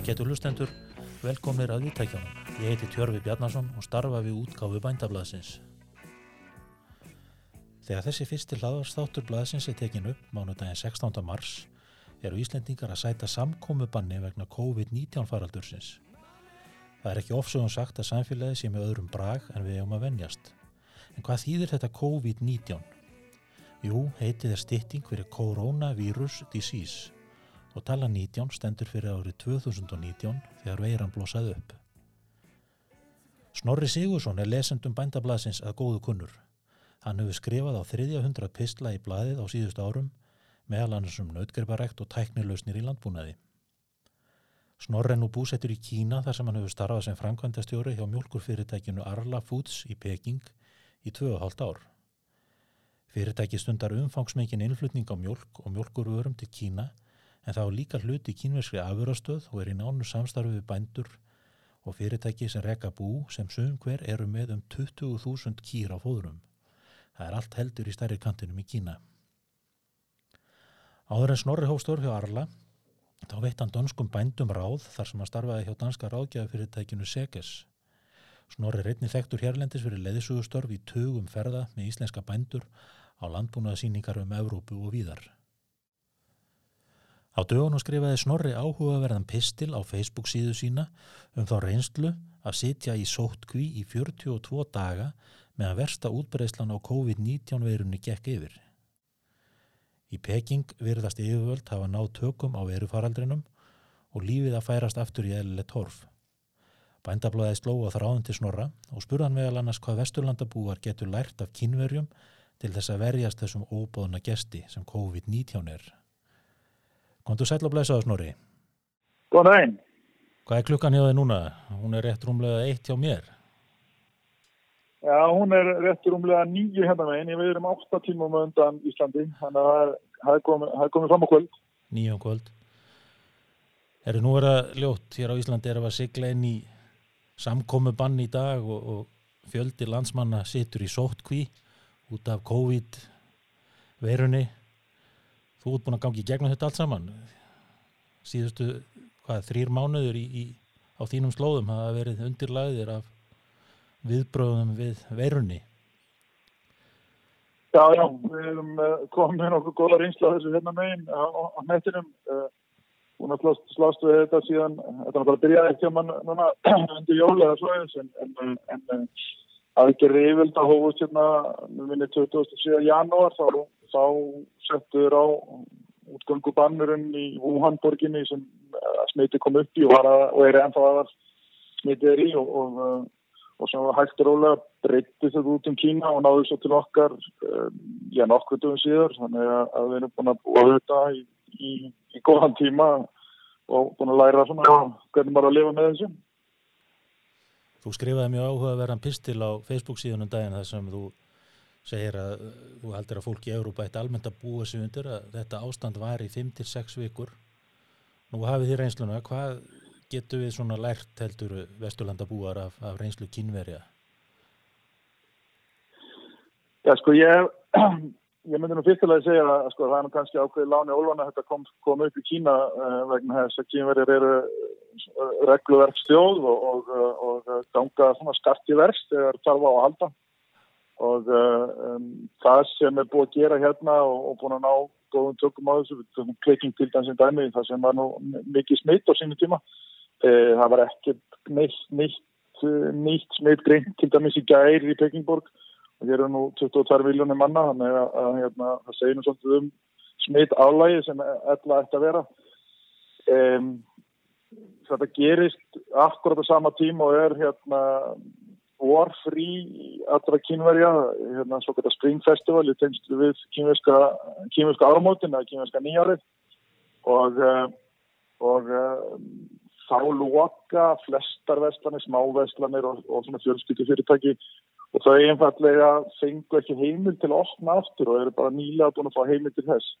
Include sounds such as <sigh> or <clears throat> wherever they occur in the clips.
Ágætu hlustendur, velkomnir að viðtækjónum. Ég heiti Tjörfi Bjarnason og starfa við útgáfu bændablaðsins. Þegar þessi fyrsti hlaðarstáttur blaðsins er tekin upp mánudaginn 16. mars eru Íslendingar að sæta samkomubanni vegna COVID-19 faraldursins. Það er ekki ofsögum sagt að samfélagi sé með öðrum brag en við hefum að venjast. En hvað þýðir þetta COVID-19? Jú, heitið er stytting fyrir Coronavirus Disease og tala 19 stendur fyrir árið 2019 þegar veiran blósaði upp. Snorri Sigursson er lesendum bændablasins að góðu kunnur. Hann hefur skrifað á 300 pistla í bladið á síðust árum meðal annars um nautgerbarækt og tæknilausnir í landbúnaði. Snorri nú búsettur í Kína þar sem hann hefur starfað sem framkvæmdastjóri hjá mjölkurfyrirtækinu Arla Foods í Peking í 2,5 ár. Fyrirtæki stundar umfangsmeikin innflutning á mjölk og mjölkurvörum til Kína en það á líka hluti kínverskri afurastöð og er í nánu samstarfi við bændur og fyrirtæki sem rekka bú sem sum hver eru með um 20.000 kýr á fóðurum. Það er allt heldur í stærri kantinum í Kína. Áður en Snorri hóstör hjá Arla, þá veitt hann dönskum bændum ráð þar sem hann starfaði hjá danska ráðgjafafyrirtækinu Seges. Snorri reyni þektur hérlendis fyrir leðisugustörf í tugum ferða með íslenska bændur á landbúnaðsýningar um Evrópu og víðar. Á dögunum skrifaði Snorri áhugaverðan pistil á Facebook síðu sína um þá reynslu að sitja í sóttkví í 42 daga með að versta útbreyslan á COVID-19 veirunni gekk yfir. Í Peking virðast yfirvöld hafa náð tökum á verufaraldrinum og lífið að færast aftur í eðlileg torf. Bændablaði sló á þráðun til Snorra og spurðan meðal annars hvað vesturlandabúar getur lært af kynverjum til þess að verjast þessum óbóðna gesti sem COVID-19 er. Kontu sæl og blæsaðu Snorri. Góðan daginn. Hvað er klukkan hjá þig núna? Hún er rétt rúmlega eitt hjá mér. Já, hún er rétt rúmlega nýju hérna meginn. Við erum átta tímum undan Íslandi. Þannig að það er komið, komið fram á kvöld. Nýju á kvöld. Eru nú verið að ljótt hér á Íslandi er að sigla inn í samkomi bann í dag og, og fjöldi landsmanna situr í sóttkví út af COVID verunni. Þú ert búin að gangi í gegnum þetta allt saman. Síðustu, hvað, þrýr mánuður í, í, á þínum slóðum hafa verið undirlæðir af viðbröðum við veirunni. Já, já, við erum uh, komið með nokkuð góða reynsla þessu hérna megin á, á nettinum. Uh, búin að slást, slást við þetta síðan, þetta er bara að byrja ekki að mann núna <clears throat> undir jólega svoðins en, en, en, en aðgerri yfirld að hófust hérna, við minnum 27. janúar, þá, þá settur á útgöngu bannurinn í Wuhan-borginni sem smiti kom upp í og, að, og er ennþá aðar smitið er í og, og, og sem hægt og rólega breytti þetta út um Kína og náðu svo til okkar já, nokkur dögum síðar. Þannig að við erum búin að búa þetta í, í, í góðan tíma og búin að læra svona hvernig maður að lifa með þessu. Þú skrifaði mjög áhugaverðan pistil á Facebook síðan um daginn þar sem þú segir að þú heldur að fólk í Európa eitt almennt að búa sig undir að þetta ástand var í 5-6 vikur. Nú hafið þið reynsluna, hvað getur við svona lært heldur Vesturlanda búar af, af reynslu kynverja? Já sko ég, <clears throat> ég myndi nú fyrstulega að segja að sko, það er nú kannski ákveðið láni ólvan að þetta kom, kom upp í Kína uh, vegna þess að kynverjar eru regluverkstjóð og, og, og, ganga svona skart í verst þegar þarf á að halda og um, það sem er búið að gera hérna og, og búin að ná góðum tökum á þessu, kleiking til dansinn dæmi það sem var nú mikið smitt á sínu tíma. E, það var ekki neitt, neitt, neitt smitt greint til dæmis í gæri í Pekingborg. Og hér eru nú 22 miljónir manna þannig að, að hérna, það segir nú svolítið um smitt álægi sem ætla ætti að vera. Um, þetta gerist akkurat á sama tíma og er hérna vorfrí allra kynverja, hérna svo geta Spring Festival í tengstu við kynverska, kynverska áramótin eða kynverska nýjarið og, og þá loka flestar vestlanir, smávestlanir og, og svona fjölskyttu fyrirtæki og þau einfallega fengu ekki heimil til að opna aftur og eru bara nýlega búin að fá heimil til þess.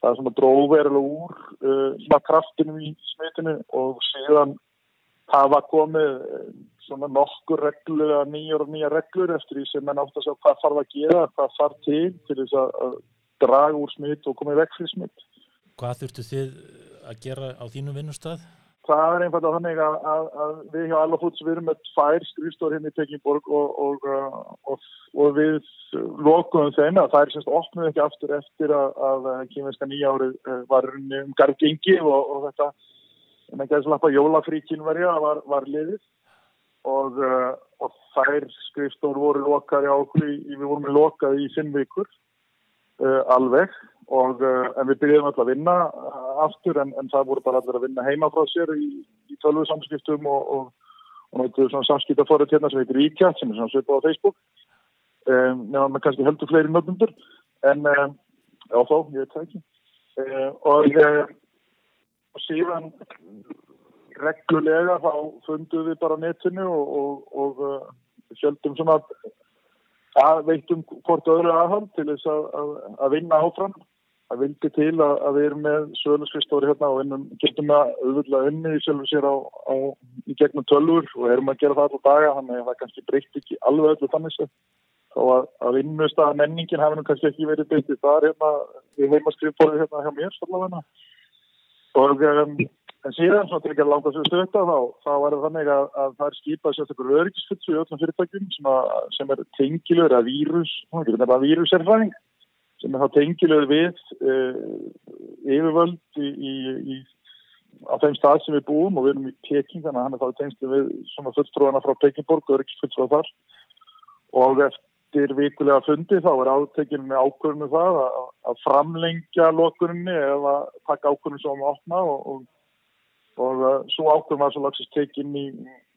Það er svona dróðverulega úr uh, svona kraftinu í smitinu og síðan hafa komið svona nokkur reglu eða nýjar og nýjar reglur eftir því sem menn átt að sjá hvað þarf að gera, hvað þarf til til þess að draga úr smitt og koma í vekk fyrir smitt. Hvað þurftu þið að gera á þínum vinnustad? það er einfallega þannig að, að, að við hjá Allafoods við erum með tvær skrifstóri hérna í Pekinborg og, og, og, og við lokuðum þeim að það er semst opnuð ekki aftur eftir að, að kýmverska nýjári var um gargengi og þetta en ekki að slappa jólafríkin verja var, var liðið. Og þær skrifstóri voru lokaði á okkur í, við vorum lokaði í fimm vikur uh, alveg. Og uh, en við byrjum alltaf að vinna aftur en, en það voru bara allir að vinna heima frá sér í, í tölvu samskiptum og, og, og náttúrulega svona samskiptaforrið hérna sem heitir Ríkja sem er svona svipað á Facebook. Um, nefnum við kannski heldur fleiri nöfnundur. En um, já þá, ég veit það ekki. Uh, og og síðan reglulega þá fundum við bara netinu og, og, og sjöldum svona að veitum hvort öðru aðhald til þess að, að, að vinna áfram. Það vildi til að, að við erum með söluskristóri hérna og innum, getum að auðvitað unni í sjálfur sér á, á í gegnum tölur og erum að gera það alltaf daga þannig að það kannski breytt ekki alveg öllu þannig þá að, að vinnust að menningin hafi nú kannski ekki verið beitt það er hérna, við heim að skrifbóri hérna hjá mér allavega og um, síðan svona til ekki að láta sér stötta þá, þá var það þannig að, að það er skipað sérstaklega öryggisfutsu í öllum fyrirtækjum sem, að, sem er tengilur að vírus, það er víruserfræðing sem er þá tengilur við uh, yfirvöld í, í, í, á þeim stað sem við búum og við erum í Peking þannig að hann er þá tengst við svona fulltrúana frá Pekingborg, öryggisfutsu á þar. Og eftir vikulega fundi þá er átekinn með ákvörðinu það að, að framlengja lokuninni eða taka ákvörðinu sem að opna og, og og uh, svo ákveðum var svo lagsist tekinn í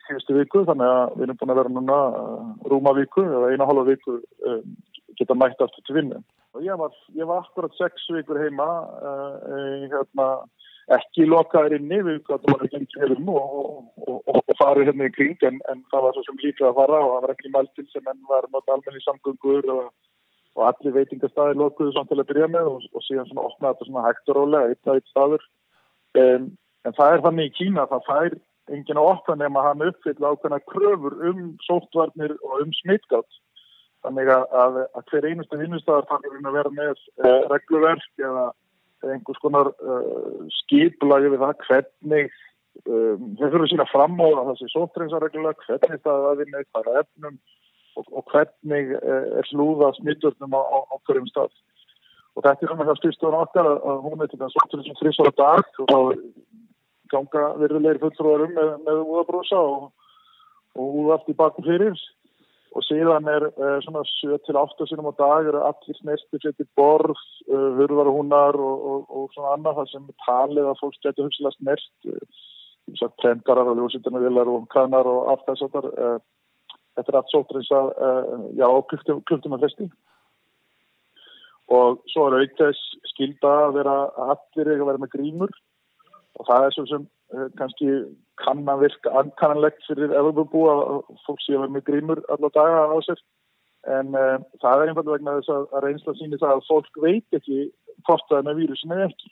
fyrstu viku þannig að við erum búin að vera núna uh, rúma viku eða eina hálfa viku uh, geta mætt aftur til vinnu. Ég var, ég var akkurat sex vikur heima hérna, ekki lokaður inni við gætum að vera gengið hefum og, og, og, og farið hérna í kring en, en það var svo sem líka að fara og það var ekki mæltil sem enn var nátt almenni samgöngur og allir veitingastæðir lokuðu samt til að byrja með og síðan svona opnaði þetta svona hægt og rólega eitt að eitt staður um, En það er þannig í Kína að það fær enginn á opna nema hann uppfylla ákveðna kröfur um sóttvarnir og um smittgátt. Þannig að, að, að hver einustu vinnustæðar þannig að vera með uh, regluverk eða einhvers konar uh, skiplagi við það hvernig um, þeir fyrir að sína fram á það þessi sóttreinsarreglulega, hvernig það er aðvinni, hvað er efnum og, og hvernig uh, er slúða smitturnum á, á, á hverjum stað. Og þetta er svona það styrstuðan okkar að, að hún er til þess að sóttreinsum þrjusvara dag og þá ganga virðulegri fulltrúarum með, með úðabrósa og, og úða allt í bakum fyrir og síðan er uh, svona 7-8 sinum á dag eru allir snertir settir borð, uh, eh, hurðarhúnar og, og, og svona annað það sem talið að fólk getur hugsilega snert uh, trengarar og ljósittarnavilar og kannar og allt þess að þetta er allt sótrins að já, kluktum, að festi og svo er auðvitað skilda að vera allir að vera með grímur. Og það er svo sem uh, kannski kannan virka ankannanlegt fyrir Evropabú að fólk sé að vera með grímur alla daga á sér. En uh, það er einfalda vegna þess að, að reynsla síni það að fólk veit ekki hvort það er með vírusin eða ekki.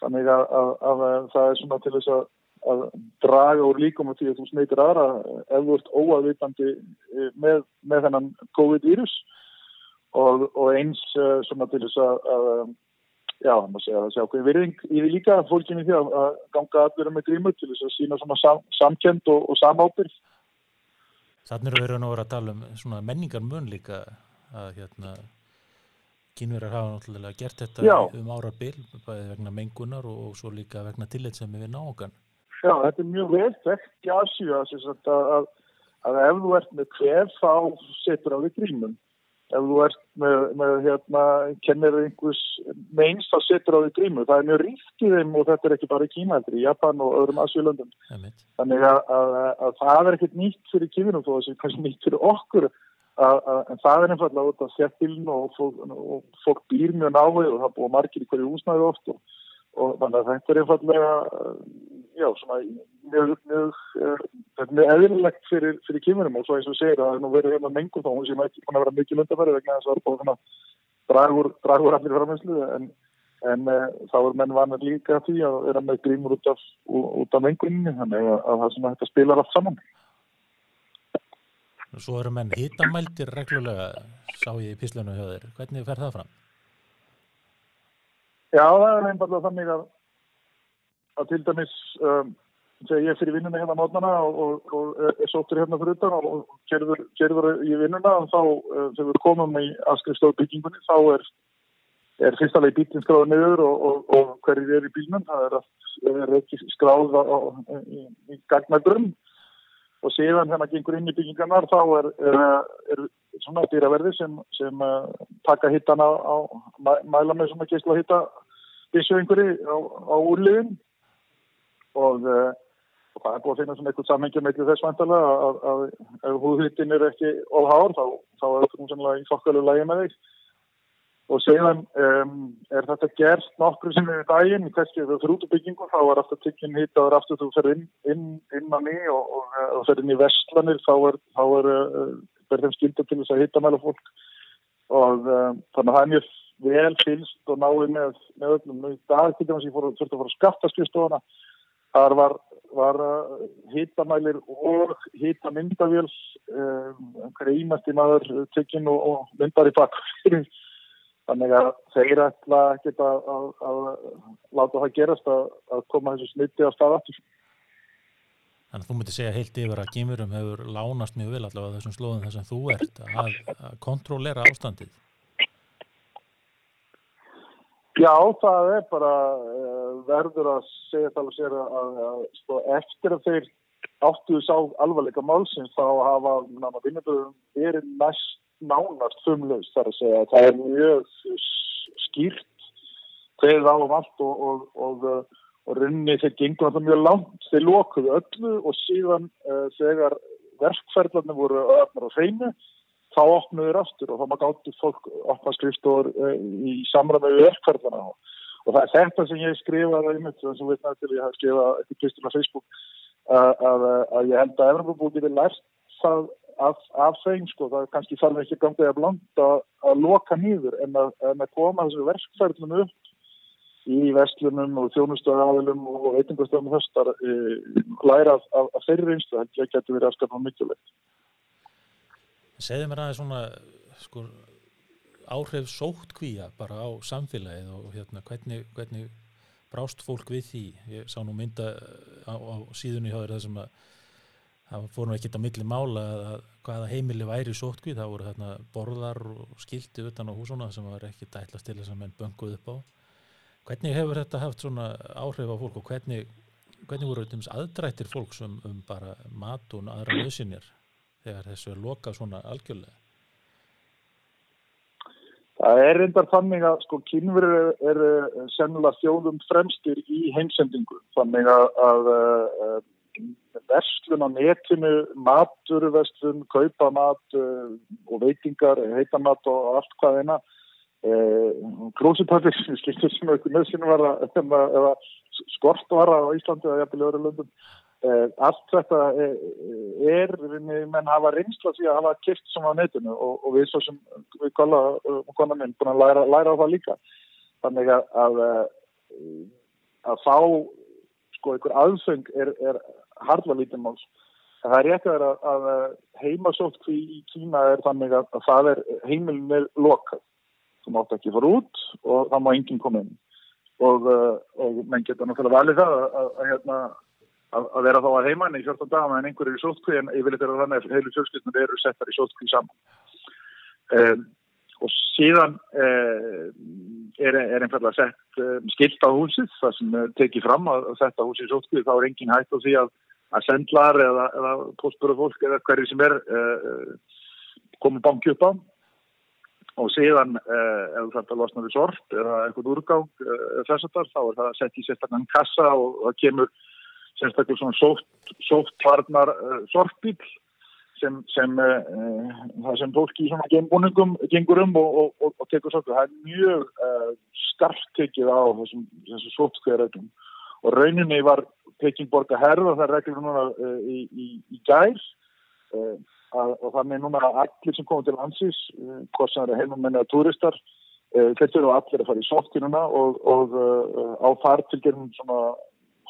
Þannig að, að, að það er svona til þess að draga úr líkum og því að þú sneitir aðra ef þú ert óaðvitandi eh, með, með þennan COVID-vírus. Og, og eins svona til þess að já, það má segja að það sé ákveðin virðing í því líka fólkinni því að ganga allir með grímur til þess að sína svona sam, samkend og, og samábyrg. Þannig eru verið að vera að tala um svona menningar mun líka að hérna kynverðar hafa náttúrulega gert þetta já. um ára bil, bæði vegna mengunar og, og svo líka vegna tillit sem við nágan. Já, þetta er mjög vel þekkt í að, að, að ef þú ert með hver þá setur á því grímum ef þú ert með, með hérna, kennir einhvers meins þá setur á því grímu. Það er mjög ríkt í þeim og þetta er ekki bara í Kína, þetta er í Japan og öðrum Asjölöndum. Þannig að, að, að það er ekkert nýtt fyrir kífinum þó að það er kannski nýtt fyrir okkur en það er einfallega út af þjættilin og, og fólk býr mjög náðu og það búið margir í hverju húsnæðu oft og, og þannig að þetta er einfallega já, svona mjög, mjög, mjög eðlilegt fyrir, fyrir kímunum og svo eins og segir að nú verið hérna mengun þá hún sem ekki búin að vera mikið löndafæri vegna þess að það er búin að dragur, dragur allir framhengslu en, en uh, þá er menn vanað líka því að vera með grímur út af, af mengunni þannig að, að það sem þetta spilar allt saman Svo eru menn hitamæltir reglulega sá ég í pislunum hjá þeir hvernig fer það fram? Já, það er einfallega þannig að að til dæmis um, þegar ég fyrir vinnuna hérna mótnana og, og, og er sóttur hérna fyrir utan og gerður, í vinnuna og þá uh, þegar við komum í aðskrifstofu byggingunni þá er, er fyrstalega bílinn skráður niður og, og hverjir er í bílnum. Það er, er ekki skráð í, í gagnagrum og síðan þegar maður gengur inn í byggingarnar þá er, er svona dýraverði sem, sem uh, taka hittan á, á mæla með svona gísla hitta þessu einhverju á, á úrliðin og uh, og það er búið að finna svona eitthvað samhengi með þess vantarlega að, að, ef húðhittin er ekki ofhár þá, þá er það svona í fokkalu lægi með þig. Og séðan um, er þetta gert nokkru sem í daginn, kannski þegar þú fyrir út á byggingu þá er aftur tikkin hitt og er aftur þú fyrir inn, inn, inn að ný og, og, og fyrir inn í vestlanir þá er, þá er uh, verðum skildur til þess að hitta mæla fólk. Og um, þannig að það er mjög vel fylst og náði með, með öllum. Í dag að ég fór að að skatta skrifstofana þar var var hýttamælir og hýttamyndavél um, hverja ímætti maður tekinn og, og myndar í bakk þannig að þeir ætla ekki að, að, að láta það gerast að, að koma þessu snitti á staðaftur Þannig að þú myndi segja heilt yfir að Gimurum hefur lánast mjög vel allavega þessum slóðum þess að þú ert að, kontrollera ástandið. Já, það er bara verður að segja það alveg sér að, að, að sko, eftir að þeir áttuðu sá alvarleika málsins þá hafa náma vinnaböðum verið næst nánast þumlaust þar að segja. Það er mjög skýrt hverð á um allt og, og, og, og runni þeir gengur alltaf mjög langt. Þeir lokuðu öllu og síðan uh, þegar verkferðlarnir voru öfnar á hreinu þá opnuður aftur og þá maður gátti fólk opna skrifstofur uh, í samræðu verkferðlana og það er þetta sem ég skrifaði einmitt, sem við veitum til ég hafa skrifað eitthvað pistur á Facebook uh, að, að ég held að Evropabúi getur lært það af, af þeim sko, það kannski þarf ekki gangið að blanda að loka nýður en að, að koma þessu verkferðlunum upp í vestlunum og þjónustöðaðilum og veitingustöðum þessar uh, læra af, af, þeirri einstu, það getur verið afskapna mikilvægt. Segðu mér aðeins svona sko, áhrif sóttkvíja bara á samfélagið og hérna, hvernig, hvernig brást fólk við því. Ég sá nú mynda á, á síðunni hjá þér það sem að það fór nú ekkert á milli mála að hvaða heimili væri sóttkvíð. Það voru þarna borðar og skildi utan á húsuna sem var ekki dætlast til þess að menn bönguð upp á. Hvernig hefur þetta haft svona áhrif á fólk og hvernig, hvernig voru þetta aðdrættir fólks um, um bara mat og aðra lausinir? þegar þessu er lokað svona algjörlega? Það er reyndar þannig að sko kynverður eru er sennilega þjóðum fremstir í heimsendingu. Þannig að, að, að verslun á netinu, maturverslun, kaupamat uh, og veitingar, heitamat og allt hvað eina klósipallir, uh, skiltur sem auðvitað nöðsynum var að skort var á Íslandi eða jafnvel öðru löndum allt þetta er, er menn hafa reynsla því að hafa kipt sem á netinu og, og við svo sem við kolla og konar minn búin að læra, læra á það líka. Þannig að að, eh, að fá sko einhver aðfeng er, er hardla lítið máls. Það er rétt að, að heimasótt í Kína er þannig að, að það er heimilin er lokað. Þú mátt ekki fara út og það má enginn koma inn. Og, eh, og menn geta náttúrulega valið það að hérna að vera þá að heimann í 14 dagum en einhverju í sótkví en ég vil eitthvað þannig að heilu fjölskyldnur eru settar í sótkví saman. Um, og síðan um, er, er einfallega sett um, skilt á húsið það sem tekið fram að þetta húsið í sótkví þá er engin hægt á því að, að sendlar eða, eða postbúru fólk eða hverju sem er uh, komið banki upp á. Og síðan uh, ef þetta losnar í sort eða eitthvað úrgang uh, þess að þá er það sett í sérstaklega kassa og það kemur sérstaklega svona sótt, sóttvarnar uh, sortbíl sem, sem, uh, sem fólki í svona gembúningum gengur um og, og, og, og tekur svolítið. Það er mjög uh, skarpt tekið á þessum, þessum sóttkvæðarætum og rauninni var Peking borga herð og það reglur núna í, í, í gær að, og þannig núna allir sem komið til uh, hvort sem eru heimamenni að turistar, þetta eru allir að fara í sóttkynuna og á fartilgerðum svona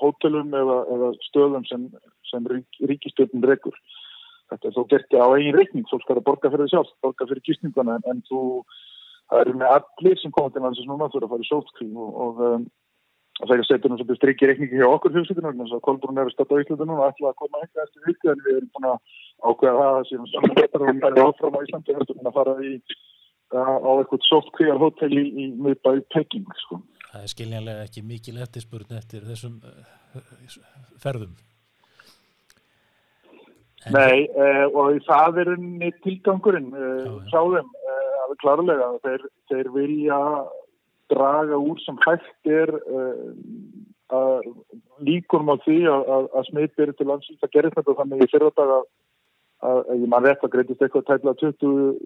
hótelum eða, eða stöðum sem, sem rík, ríkistöðun rekur. Þetta er þó gerti á eigin reikning, þú skal að borga fyrir sjálf, borga fyrir kýstninguna en, en þú, það eru með allir sem komið til landsins núna, þú eru að fara í sótkring og, og, um, það er að setja nú svolítið strikki reikningi hjá okkur fjölskyldinu þannig að Kolbrún er að starta á Íslandinu og ætla að koma eitthvað eftir viku en við erum búin að ákveða það að síðan saman betur og við erum áfram á Íslandi og erum að fara í, á eitthvað sóttkvíjar hótel í, í miðbæði Peking sko. Það er skiljanlega ekki mikil eftirspurn eftir þessum uh, ferðum. En Nei, uh, og það er tilgangurinn uh, sáðum að við klarlega þeir, þeir vilja draga úr sem hægt er uh, líkunum á því að, að, að smiðbyrju til landsins. Að gera þetta þannig í fyrradag að, ég man rétt að greitist eitthvað tætla 20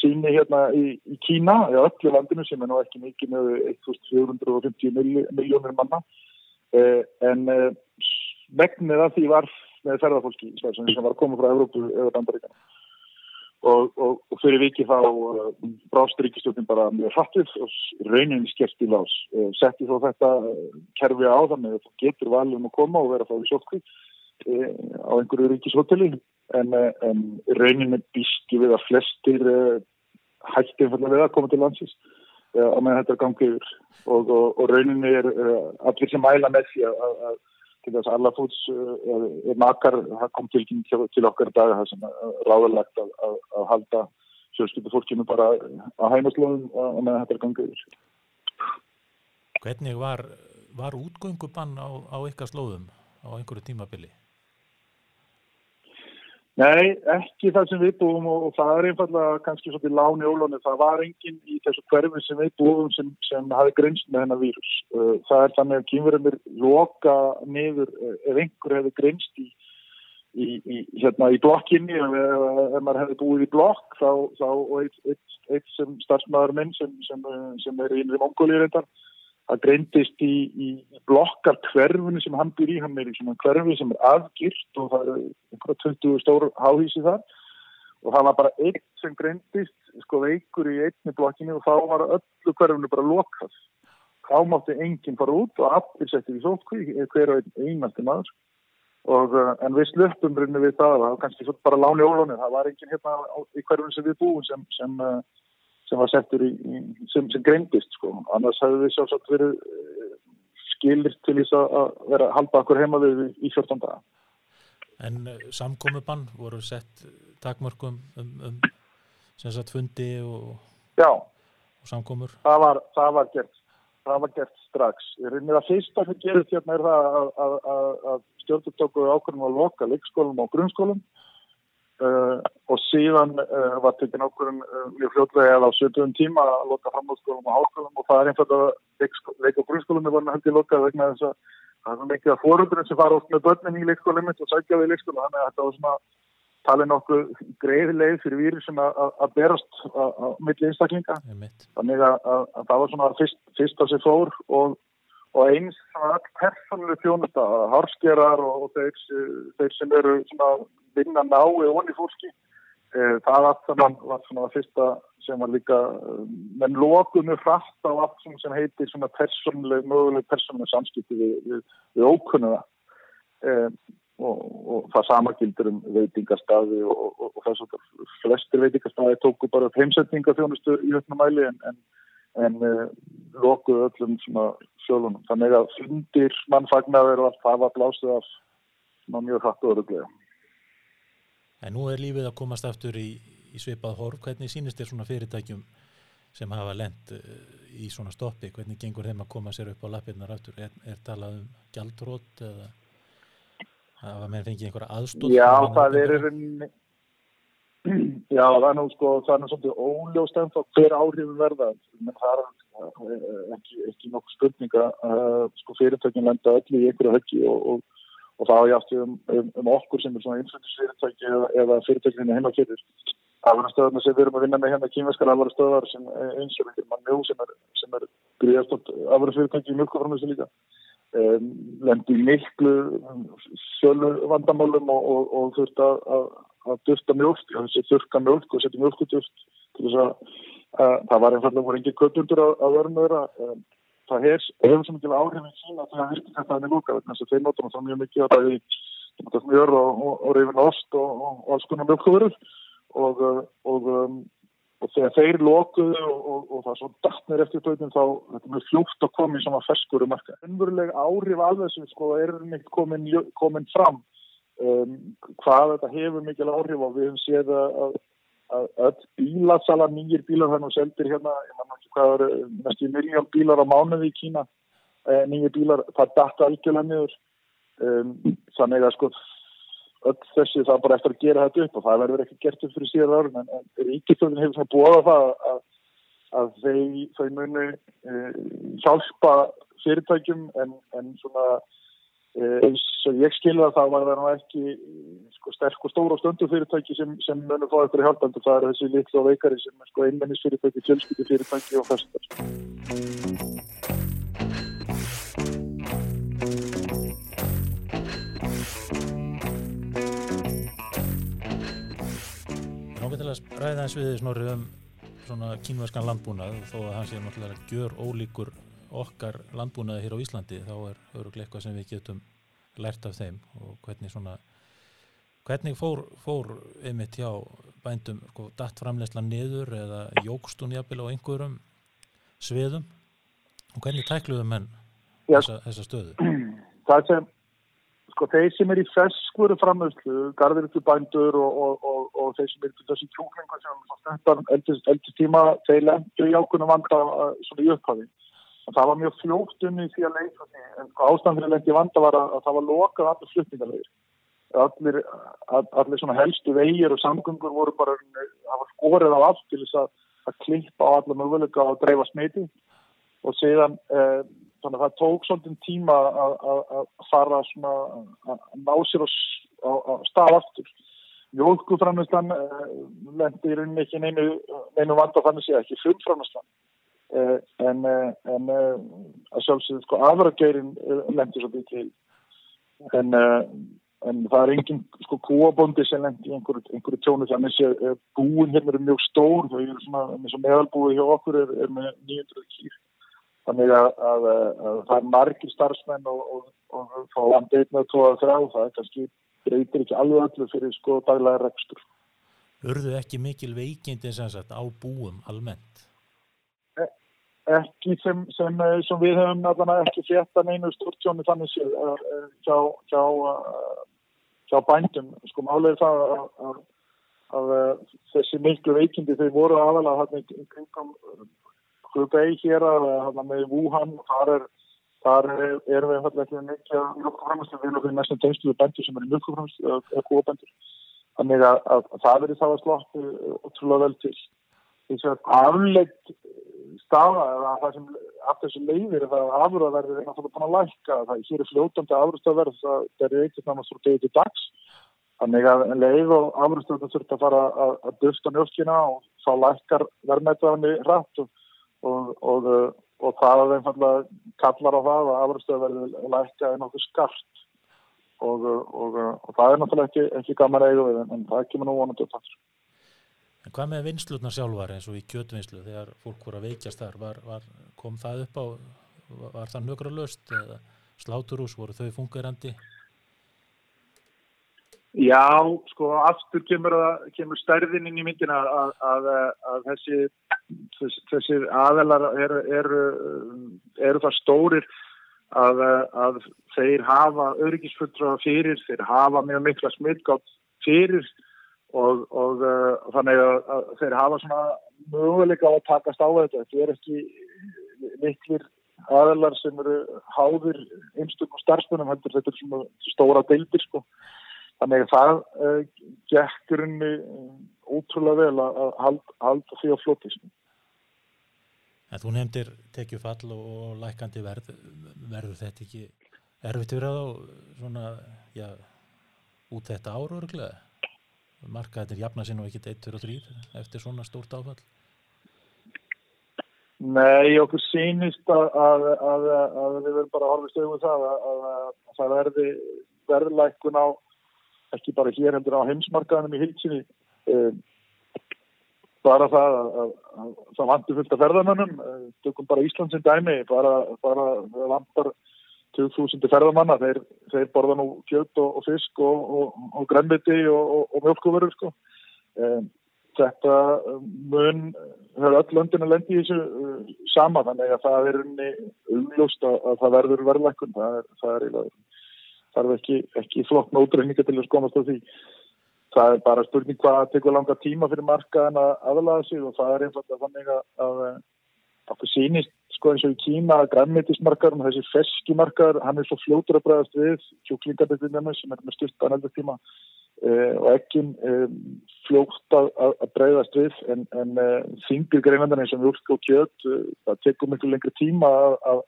síni hérna í, í Kína eða öllu landinu sem er nú ekki mikið með 1450 miljónir manna. Uh, en uh, vegnir að því var með ferðarfólki sem var að koma frá Európu eða Bandaríkana og, og, og fyrir viki þá uh, brást ríkistjóðin bara mjög hrattið og rauninni skert í lás. Uh, setti þó þetta uh, kerfi á þannig að það getur valum að koma og vera þá í sjótkví uh, á einhverju ríkishotelli en, uh, en rauninni býski við að flestir uh, hætti einfallega við að koma til landsins á meðan þetta gangið yfir og, og rauninni er allir sem mæla með því að, að til þess að alla fúts uh, er makar, það kom til, til okkar dag það sem ráðalegt að, að, að halda sjálfskyldu fólkinu bara á heimaslóðum og með þetta gangið yfir. Hvernig var, var útgöngubann á, á ykkar slóðum á einhverju tímabili? Nei, ekki það sem við búum og, og það er einfallega kannski svolítið láni ólónu. Það var enginn í þessu hverfi sem við búum sem, sem hafi grinst með hennar vírus. Uh, það er þannig að kýmverðumir loka niður uh, ef einhver hefði grinst í, í, í, hérna, í blokkinni ef, ef maður hefði búið í blokk þá, þá eitt, eitt, eitt sem starfsmæður minn sem, sem, sem er í innri mongóliður þetta það greindist í, í blokkar hverfunu sem hann byr í, hann er í svona hverfi sem er afgirt og það er einhverja 20 stór háhísi þar. Og það var bara eitt sem greindist sko veikur í einni blokkinu og þá var öllu hverfunu bara lokað. Þá mátti enginn fara út og allir settið í sótkví, hver og einn einasti maður. Og uh, en við slöppum rinnu við það, það var kannski bara láni ólónið, það var enginn hérna í hverfunu sem við búum sem, sem uh, sem var settur í, sem, sem greindist sko. Annars hefðu við sjálfsagt verið eh, skilir til þess að vera að halda okkur heima við í 14 daga. En uh, samkomiðbann voru sett takmörkum um, um sem sagt fundi og, og samkomur? Það var, það var gert. Það var gert strax. Ég reynir að fyrsta sem gerist hérna er það að, að, að, stjórnum tóku ákveðum að loka leikskólum og grunnskólum og síðan uh, var tekinn ákveðin uh, mjög fljóðlega eða á 70 tíma að loka framhaldsskólum og háskólum og það er einfalda leik og grunnskólum er verið að heldur lokað vegna þess að það er mikið að fórundurinn sem fara oft með börnin í leikskólum og sækja við í leikskóla þannig að þetta var svona talið nokkuð greiði leið fyrir vírusin að berast á milli einstaklinga. Þannig að, að, að það var svona fyrst, fyrst að sér fór og og eins all persónuleg þjónusta, harskerar og þeir, þeir sem eru vinna nái onni fólki e, það allt saman var svona það fyrsta sem var líka menn lokuðu frætt á allt sem heitir svona persónuleg, möguleg persónuleg samskipti við, við, við ókunnuða e, og, og það samakildur um veitingastafi og, og, og þess að flestir veitingastafi tóku bara heimsetninga þjónustu í öllum mæli en, en en uh, lokuðu öllum sjálfum. Þannig að fundir mannfagnar og allt það var blásið af mjög hrættu öruglega. En nú er lífið að komast aftur í, í svipað horf. Hvernig sínist þér svona fyrirtækjum sem hafa lent uh, í svona stoppi? Hvernig gengur þeim að koma sér upp á lappirnar aftur? Er, er talað um gjaldrótt eða hafa menn fengið einhverja aðstótt? Já, það er einhvern Já, það er nú sko, það er nú svolítið óljóst en þá hver áhrifin verða. Menn það er ekki, ekki nokkuð spurninga uh, sko fyrirtökin lenda öll í einhverju höggi og, og, og það á játti um, um, um okkur sem er svona innfluttisfyrirtæki eða, eða fyrirtökinu heima kyrðir afverðarstöðarna sem við erum að vinna með hérna kýmveskar afverðarstöðar sem eins og einhver mann mjó sem er, er gríðastótt afverðarsfyrirtæki í mjölkuframlösu líka. Um, lendi miklu sjölu vandamálum og, og þurft að að dufta mjölk, þessi þurka mjölk og setja mjölkuduft til þess að, að það var einfallega voru engin köpundur að, verða með þeirra. Það hefur svo mikil áhrifin sína að það virkir þetta að er lúka þess að þeir notur það mjög mikið að það er mjör og, reyfin ost og, alls konar mjölkuvörur og, og um, og þegar þeir lokuðu og, það svo dætnir eftir tóitin þá þetta er mjög fljótt að koma í svona ferskur um marka. Ennverulega áhrif alveg sem sko er komin fram um, hvað þetta hefur mikil áhrif og við hefum séð að, að öll bílasala, nýjir bílar þannig að seldir hérna, ég mann ekki hvað er næstu miljón bílar á mánuði í Kína. Eh, nýjir bílar, það dætt algjörlega niður. Um, þannig að sko öll þessi það bara eftir að gera þetta upp og það verður ekki gert upp fyrir síðan árun en, en ríkistöðin hefur það búið á það að, að þau, þau muni e, hjálpa fyrirtækjum en, en svona eins og ég skilða það var það nú ekki sko, sterk og stóra og stöndu fyrirtæki sem, sem muni fá eitthvað hjálpandi það er þessi litlu og veikari sem sko, einmennis fyrirtæki, fjölskyldi fyrirtæki og þess til að ræða eins við snorri um svona kínverskan landbúnað þó að hann sé náttúrulega gjör ólíkur okkar landbúnaði hér á Íslandi þá er öruglega eitthvað sem við getum lært af þeim og hvernig svona hvernig fór, fór einmitt hjá bændum sko, datt framlegsla niður eða jókstun jafnvel á einhverjum sviðum og hvernig tækluðum menn þessa, þessa stöðu? <clears throat> Það sem sko þeir sem er í feskuru framöðslu, garðurutu bændur og, og, og, og þeir sem er í þessi kjúklingu sem eldist, eldist tíma, þeir lendur í ákunum vanda uh, svona í upphafi. Það var mjög fljótt unni því að leita því, en ástæðan fyrir að lendi vanda var að, að það var lokað allir flutningarlegir. Allir, allir svona helstu vegir og samgöngur voru bara, það var skorið á allt til þess að, að klippa á alla möguleika og dreifa smiti og síðan eh, þannig að það tók svolítið tíma að fara svona að ná sér á stað aftur. Mjölkuframlistan uh, lendi í rauninni ekki neinu, neinu vanda þannig sé ekki fullframlistan uh, en, uh, en að sjálfsögðu sko afrageirin lendi svolítið til en, en það er engin sko kúabóndi sem lendi í einhverju, einhverju tjónu þannig sé búin hérna er mjög stór þau eru svona eins og meðalbúi hjá okkur er, er með 900 kýr Þannig að, að, að það er margir starfsmenn og, og, og fá land einn og tóða þrá, það er kannski breytir ekki alveg öllu fyrir sko daglega rekstur. Urðu ekki mikil veikindi á búum almennt? Ekki sem, sem, sem við höfum allavega ekki fjettan einu stórtjónu þannig séð hjá, hjá, hjá bændum. Sko málega það að, að þessi miklu veikindi þau voru aðalega hann í kringum Hubei hér að með Wuhan þar er þar er, erum við einfallega ekki mikið mjölkuframslu við erum við næstum tengslu við bendur sem er í mjölkuframslu eða kúabendur þannig að, að, að það verður þá að slottu ótrúlega vel til þess að afleitt staða eða það sem af þessu leiðir er að afröðverðir er náttúrulega búin að lækka það hér er fljótandi afröðstöðverð það er eitthvað náttúrulega svo degið til dags þannig að leið og afröðstöðverð þurft að fara að, að döfsta mjölkina og þá lækkar verðmættaðanir rætt og og, og, og það er einfallega kallar á það að afröðstöðu verður lækka en okkur skart og, það er náttúrulega ekki, ekki gaman eigu við en það kemur nú vonandi upp þar. En hvað með vinslutnar sjálfar eins og í kjötvinslu þegar fólk voru að veikjast þar, var, var, kom það upp á, var það nökra löst eða sláturús, voru þau fungerandi? Já, sko, aftur kemur, að, kemur stærðin inn í myndina að, að, að þessi, þess, þessir aðelar eru, eru, eru það stórir að þeir hafa öryggisfulltrá fyrir, þeir hafa mjög mikla smittgátt fyrir og, og, og þannig að þeir hafa svona möguleika á að takast á þetta. Þetta er ekki miklir aðelar sem eru háðir einstökum starfsmunum, þetta er svona stóra deildir sko. Þannig að það uh, gekk grunni uh, ótrúlega vel að halda, halda því á flótismu. En þú nefndir tekjufall og lækandi verð, verður þetta ekki erfitt verið á svona, já, út þetta ára örglega? Markaðir jafna sér nú ekki 1-3 eftir svona stórt áfall? Nei, okkur sínist að, að, að, að við verðum bara að horfa stöðum það að það verði verðlækun á ekki bara hér heldur á heimsmarkaðanum í hilsinni um, bara það að, að, að það vantur fullt af ferðamönnum tökum bara Ísland sem dæmi bara, bara vantar 2000 ferðamanna, þeir, þeir borða nú kjöt og, og fisk og, og, og grænviti og mjölkúverur sko um, þetta mun, það er öll löndin að lendi í þessu uh, sama þannig að það er unni umljóst að, að það verður verðlækun, það er, það er, það er ekki, ekki flott nótreininga til að skomast á því. Það er bara spurning hvað tekur langa tíma fyrir markaðan að aðlaða sig og það er einfalda þannig að, að okkur sínist sko eins og í Kína að græmitismarkaðurinn, þessi feskimarkaður, hann er svo fljótur að bregðast við, kjúklingarnir sem er með styrtaðan eldur tíma Uh, og ekki um, fljótt að, að breyðast við en, en uh, þingir greinandarinn sem mjölk og kjöt uh, það tekur miklu lengri tíma að, að,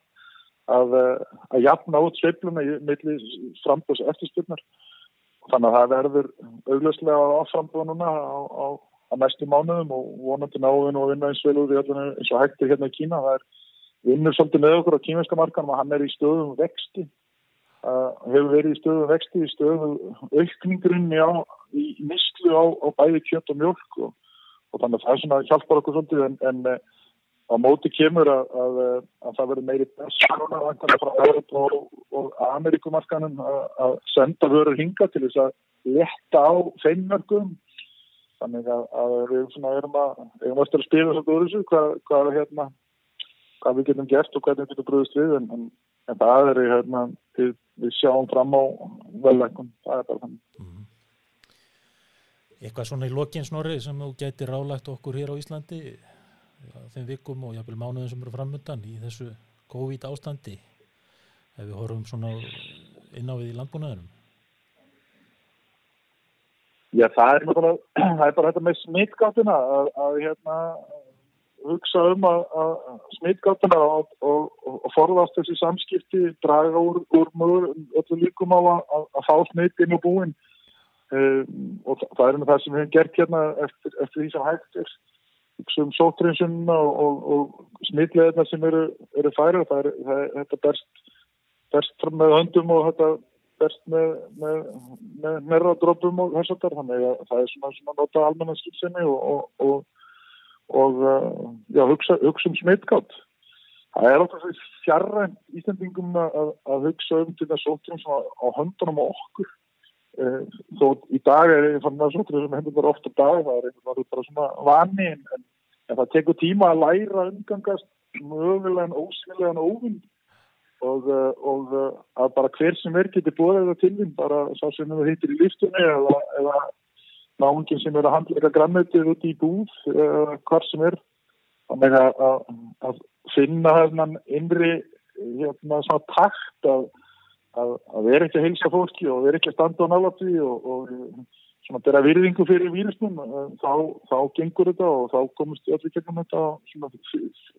að að jafna út sveifluna í milli frambús eftirspilnar þannig að það verður auglöslega áframbúðununa á, á, á næstu mánuðum og vonandi náðun og vinna eins vel úr eins og hægtir hérna í Kína. Það er vinnur svolítið með okkur á kýminska markanum og hann er í stöðum vexti. Hefur verið í stöðu vexti, í stöðu aukningurinn í, í nýstlu á, á bæði kjönt og mjölk og, og þannig að það er svona hjálpar okkur svolítið en, en eh, á móti kemur að, að, að það verður meiri persóna frá Európa og, og Amerikumarkanum að senda vörur hinga til þess að leta á feinmörgum þannig að, að við erum að erum að spila svolítið úr þessu hvað, hvað, hérna, hvað við getum gert og hvernig við getum brúðist við en, en, en það er hérna, við við sjáum fram á velvækun, það er bara þannig. Mm. Eitthvað svona í lokinn snorri sem þú gæti rálagt okkur hér á Íslandi þeim vikum og jáfnvel mánuðin sem eru framöndan í þessu COVID ástandi ef við horfum svona inn á við í landbúnaðinum? Já, það er bara, <clears throat> það er bara þetta með smittgáttina að, að hérna hugsa um að, að smittgáttuna og, og, og, og forðast þessi samskipti, draga úr, úr mjög öllu líkum á að, að fá smitt inn á búin. Um, og það er það sem við hefum gert hérna eftir, eftir því sem hægt er. Hugsa um sótrinsunna og smittleðina sem eru, eru færa það er, það þetta berst berst með höndum og þetta berst með, með, með merradrópum og þess að það er það er svona að nota almenna skilsinni og og uh, já, hugsa, hugsa um smittgátt. Það er alltaf því fjarrænt Íslandingum að, að hugsa um til þess óttum sem á höndunum á okkur. Uh, þó í dag er einhvern veginn svona sem hendur bara ofta dag, það er einhvern veginn bara svona vani en, en, en það tekur tíma að læra umgangast mögulegan, ósynlegan óvinn og, uh, og að bara hver sem er getur búið eða tilvinn, bara sá sem það hittir í líftunni eða, eða náungin sem er að handleika græmitið út í búð uh, hvar sem er. Þannig að, að, að finna þennan innri hérna takt að, að vera ekki að heilsa fólki og vera ekki að standa á nálatvi og, og svona bera virðingu fyrir vírusnum þá, þá gengur þetta og þá komist allir gegnum þetta svona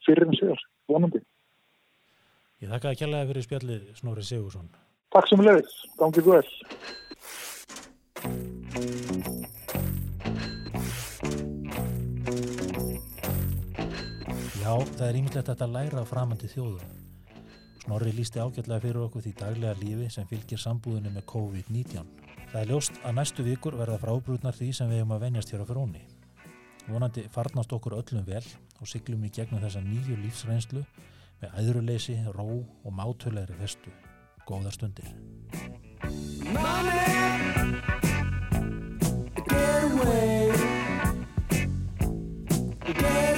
fyrir en sér, vonandi. Ég þakka að kjallaði fyrir spjallið Snorri Sigursson Takk sem leiðis, gangið vel Já, það er ímyndilegt að læra framandi þjóðum. Snorri lísti ágætlega fyrir okkur því daglega lífi sem fylgir sambúðinu með COVID-19. Það er ljóst að næstu vikur verða frábrútnar því sem við hefum að venjast hér á fróni. Vonandi farnast okkur öllum vel og siglum í gegnum þessa nýju lífsreynslu með æðruleysi, ró og mátölegri festu. Góðar stundir. Money, get away. Yeah.